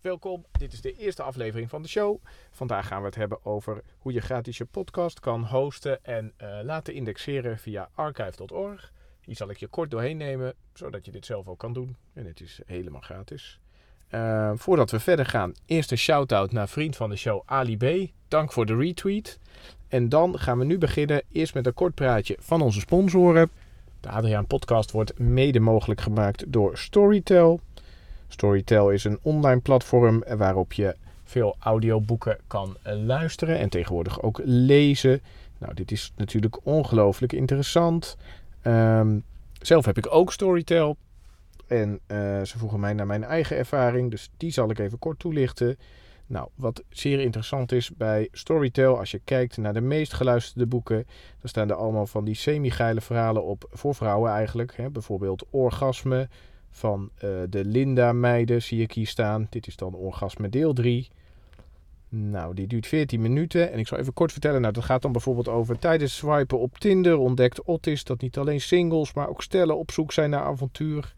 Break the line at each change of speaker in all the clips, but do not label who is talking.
Welkom, dit is de eerste aflevering van de show. Vandaag gaan we het hebben over hoe je gratis je podcast kan hosten en uh, laten indexeren via archive.org. Hier zal ik je kort doorheen nemen, zodat je dit zelf ook kan doen. En het is helemaal gratis. Uh, voordat we verder gaan, eerst een shout-out naar vriend van de show Ali B. Dank voor de retweet. En dan gaan we nu beginnen eerst met een kort praatje van onze sponsoren. De Adriaan podcast wordt mede mogelijk gemaakt door Storytel. Storytel is een online platform waarop je veel audioboeken kan luisteren en tegenwoordig ook lezen. Nou, dit is natuurlijk ongelooflijk interessant. Um, zelf heb ik ook Storytel. En uh, ze vroegen mij naar mijn eigen ervaring, dus die zal ik even kort toelichten. Nou, wat zeer interessant is bij Storytel, als je kijkt naar de meest geluisterde boeken, dan staan er allemaal van die semi-geile verhalen op voor vrouwen eigenlijk. Hè? Bijvoorbeeld Orgasme van uh, de Linda-meiden zie ik hier staan. Dit is dan Orgasme deel 3. Nou, die duurt 14 minuten. En ik zal even kort vertellen. Nou, dat gaat dan bijvoorbeeld over tijdens swipen op Tinder ontdekt Otis dat niet alleen singles, maar ook stellen op zoek zijn naar avontuur.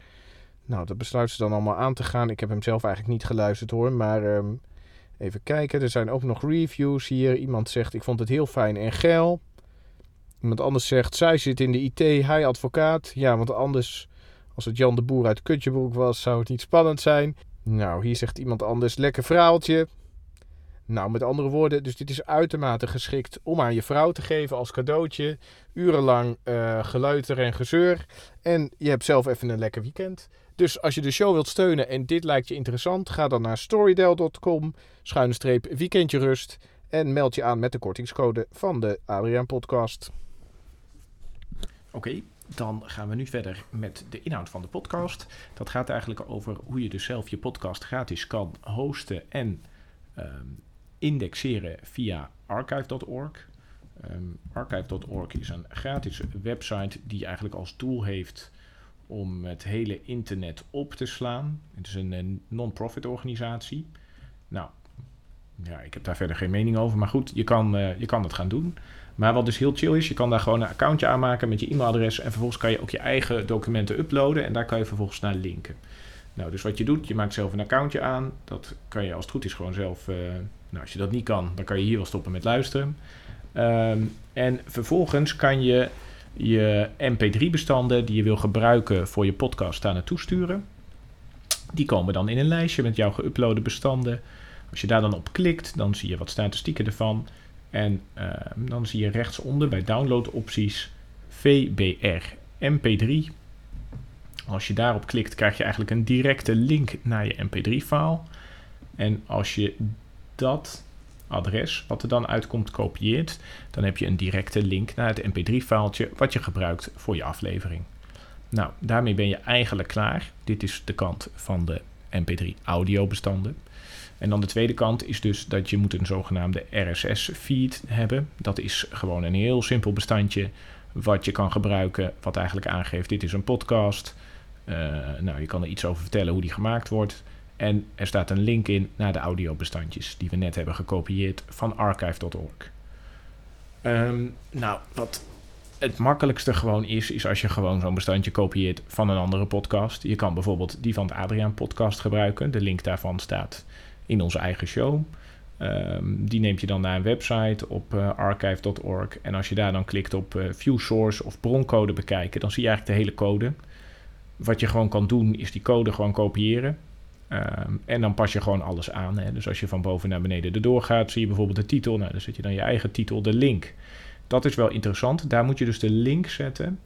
Nou, dat besluiten ze dan allemaal aan te gaan. Ik heb hem zelf eigenlijk niet geluisterd hoor, maar um, even kijken. Er zijn ook nog reviews hier. Iemand zegt, ik vond het heel fijn en geil. Iemand anders zegt, zij zit in de IT, hij advocaat. Ja, want anders, als het Jan de Boer uit Kutjebroek was, zou het niet spannend zijn. Nou, hier zegt iemand anders, lekker verhaaltje. Nou, met andere woorden, dus dit is uitermate geschikt om aan je vrouw te geven als cadeautje. Urenlang uh, geleuter en gezeur. En je hebt zelf even een lekker weekend. Dus als je de show wilt steunen en dit lijkt je interessant, ga dan naar storydel.com, schuine streep weekendje rust en meld je aan met de kortingscode van de Adriaan Podcast. Oké, dan gaan we nu verder met de inhoud van de podcast. Dat gaat eigenlijk over hoe je dus zelf je podcast gratis kan hosten en um, indexeren via archive.org. Um, archive.org is een gratis website die eigenlijk als doel heeft om het hele internet op te slaan. Het is een, non-profit organisatie. Nou, ja, ik heb daar verder geen mening over. Maar goed, je kan, uh, je kan het gaan doen. Maar wat dus heel chill is, je kan daar gewoon een accountje aanmaken met je e-mailadres. En vervolgens kan je ook je eigen documenten uploaden. En daar kan je vervolgens naar linken. Nou, dus wat je doet, je maakt zelf een accountje aan. Dat kan je als het goed is gewoon zelf. Uh, nou, als je dat niet kan, dan kan je hier wel stoppen met luisteren. Um, en vervolgens kan je je mp3-bestanden die je wil gebruiken voor je podcast daar naartoe sturen. Die komen dan in een lijstje met jouw geüploade bestanden. Als je daar dan op klikt, dan zie je wat statistieken ervan. En uh, dan zie je rechtsonder bij downloadopties VBR MP3. Als je daarop klikt, krijg je eigenlijk een directe link naar je MP3-file. En als je dat adres, wat er dan uitkomt, kopieert, dan heb je een directe link naar het mp3-faaltje wat je gebruikt voor je aflevering. Nou, daarmee ben je eigenlijk klaar. Dit is de kant van de mp3 audiobestanden. En dan de tweede kant is dus dat je moet een zogenaamde RSS-feed hebben. Dat is gewoon een heel simpel bestandje wat je kan gebruiken, wat eigenlijk aangeeft dit is een podcast. Uh, nou, je kan er iets over vertellen hoe die gemaakt wordt. En er staat een link in naar de audiobestandjes die we net hebben gekopieerd van archive.org. Um, nou, wat het makkelijkste gewoon is, is als je gewoon zo'n bestandje kopieert van een andere podcast. Je kan bijvoorbeeld die van het Adriaan podcast gebruiken. De link daarvan staat in onze eigen show. Um, die neemt je dan naar een website op uh, archive.org. En als je daar dan klikt op uh, view source of broncode bekijken, dan zie je eigenlijk de hele code. Wat je gewoon kan doen, is die code gewoon kopiëren. Um, en dan pas je gewoon alles aan. Hè. Dus als je van boven naar beneden erdoor gaat, zie je bijvoorbeeld de titel. Nou, dan zet je dan je eigen titel, de link. Dat is wel interessant. Daar moet je dus de link zetten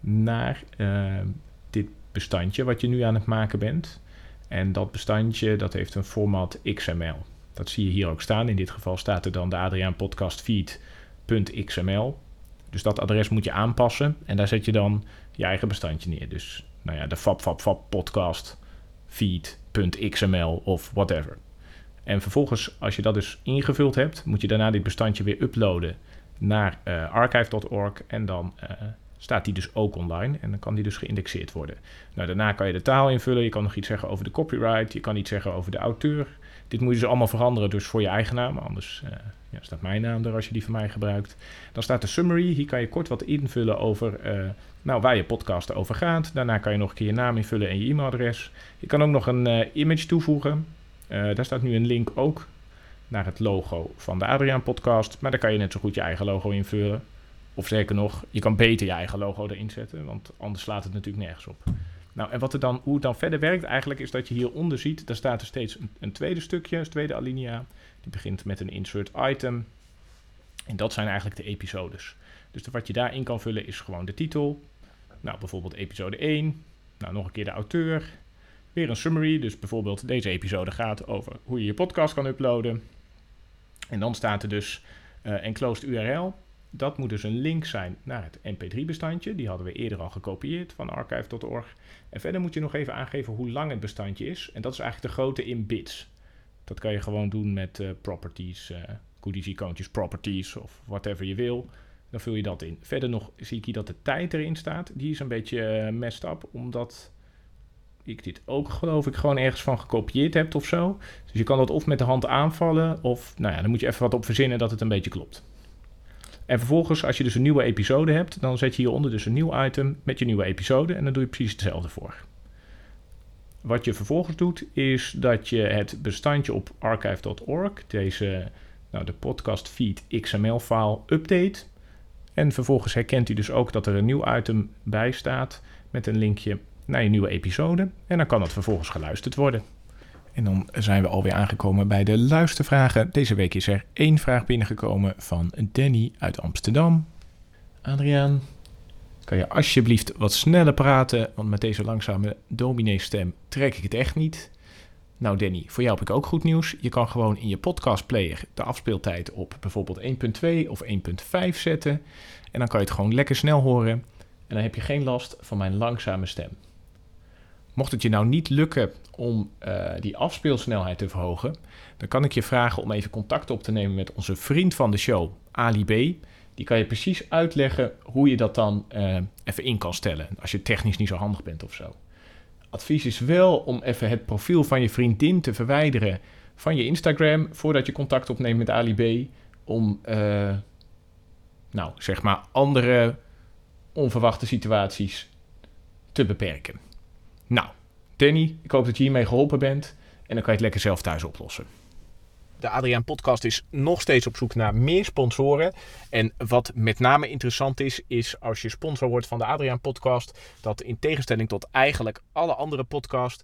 naar uh, dit bestandje wat je nu aan het maken bent. En dat bestandje dat heeft een format XML. Dat zie je hier ook staan. In dit geval staat er dan de Adriaan. Dus dat adres moet je aanpassen. En daar zet je dan je eigen bestandje neer. Dus nou ja, de Fab Fab Fab podcast feed.xml of whatever. En vervolgens, als je dat dus ingevuld hebt, moet je daarna dit bestandje weer uploaden naar uh, archive.org en dan uh, staat die dus ook online en dan kan die dus geïndexeerd worden. Nou, daarna kan je de taal invullen, je kan nog iets zeggen over de copyright, je kan iets zeggen over de auteur. Dit moet je dus allemaal veranderen dus voor je eigen naam, anders uh, ja, staat mijn naam er als je die van mij gebruikt. Dan staat de summary, hier kan je kort wat invullen over nou, waar je podcast over gaat. Daarna kan je nog een keer je naam invullen en je e-mailadres. Je kan ook nog een uh, image toevoegen. Daar staat nu een link ook naar het logo van de Adriaan podcast. Maar daar kan je net zo goed je eigen logo invullen. Of zeker nog, je kan beter je eigen logo erin zetten, want anders slaat het natuurlijk nergens op. Nou, en wat er dan, hoe het dan verder werkt eigenlijk, is dat je hieronder ziet, daar staat er steeds een, tweede stukje, een tweede alinea. Die begint met een insert item. En dat zijn eigenlijk de episodes. Dus wat je daarin kan vullen is gewoon de titel. Nou, bijvoorbeeld episode 1. Nou, nog een keer de auteur. Weer een summary. Dus bijvoorbeeld deze episode gaat over hoe je je podcast kan uploaden. En dan staat er dus uh, enclosed URL. Dat moet dus een link zijn naar het mp3-bestandje. Die hadden we eerder al gekopieerd van archive.org. En verder moet je nog even aangeven hoe lang het bestandje is. En dat is eigenlijk de grootte in bits. Dat kan je gewoon doen met uh, properties, uh, goodies, icoontjes, properties of whatever je wil. Dan vul je dat in. Verder nog zie ik hier dat de tijd erin staat. Die is een beetje uh, messed up, omdat ik dit ook geloof ik gewoon ergens van gekopieerd heb of zo. Dus je kan dat of met de hand aanvallen of nou ja, dan moet je even wat op verzinnen dat het een beetje klopt. En vervolgens, als je dus een nieuwe episode hebt, dan zet je hieronder dus een nieuw item met je nieuwe episode en dan doe je precies hetzelfde voor. Wat je vervolgens doet, is dat je het bestandje op archive.org, deze, nou, de podcast feed XML-file, update. En vervolgens herkent hij dus ook dat er een nieuw item bij staat met een linkje naar je nieuwe episode. En dan kan dat vervolgens geluisterd worden. En dan zijn we alweer aangekomen bij de luistervragen. Deze week is er één vraag binnengekomen van Danny uit Amsterdam. Adriaan, kan je alsjeblieft wat sneller praten, want met deze langzame dominee-stem trek ik het echt niet. Nou Danny, voor jou heb ik ook goed nieuws. Je kan gewoon in je podcastplayer de afspeeltijd op bijvoorbeeld 1.2 of 1.5 zetten. En dan kan je het gewoon lekker snel horen. En dan heb je geen last van mijn langzame stem. Mocht het je nou niet lukken om uh, die afspeelsnelheid te verhogen, dan kan ik je vragen om even contact op te nemen met onze vriend van de show, Ali B. Die kan je precies uitleggen hoe je dat dan uh, even in kan stellen, als je technisch niet zo handig bent of zo. Advies is wel om even het profiel van je vriendin te verwijderen van je Instagram voordat je contact opneemt met Ali B. Om, uh, nou, zeg maar, andere onverwachte situaties te beperken. Nou, Danny, ik hoop dat je hiermee geholpen bent. En dan kan je het lekker zelf thuis oplossen. De Adriaan Podcast is nog steeds op zoek naar meer sponsoren. En wat met name interessant is, is als je sponsor wordt van de Adriaan Podcast, dat in tegenstelling tot eigenlijk alle andere podcasts,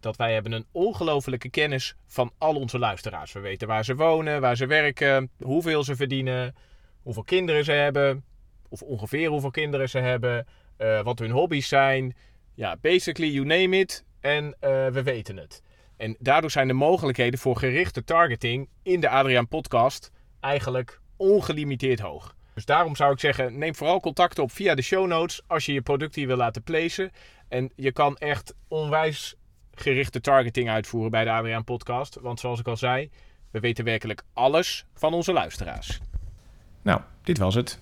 dat wij hebben een ongelofelijke kennis van al onze luisteraars. We weten waar ze wonen, waar ze werken, hoeveel ze verdienen, hoeveel kinderen ze hebben, of ongeveer hoeveel kinderen ze hebben, uh, wat hun hobby's zijn. Ja, basically you name it en uh, we weten het. En daardoor zijn de mogelijkheden voor gerichte targeting in de Adriaan podcast eigenlijk ongelimiteerd hoog. Dus daarom zou ik zeggen, neem vooral contact op via de show notes als je je product hier wil laten placen. En je kan echt onwijs gerichte targeting uitvoeren bij de Adriaan podcast. Want zoals ik al zei, we weten werkelijk alles van onze luisteraars. Nou, dit was het.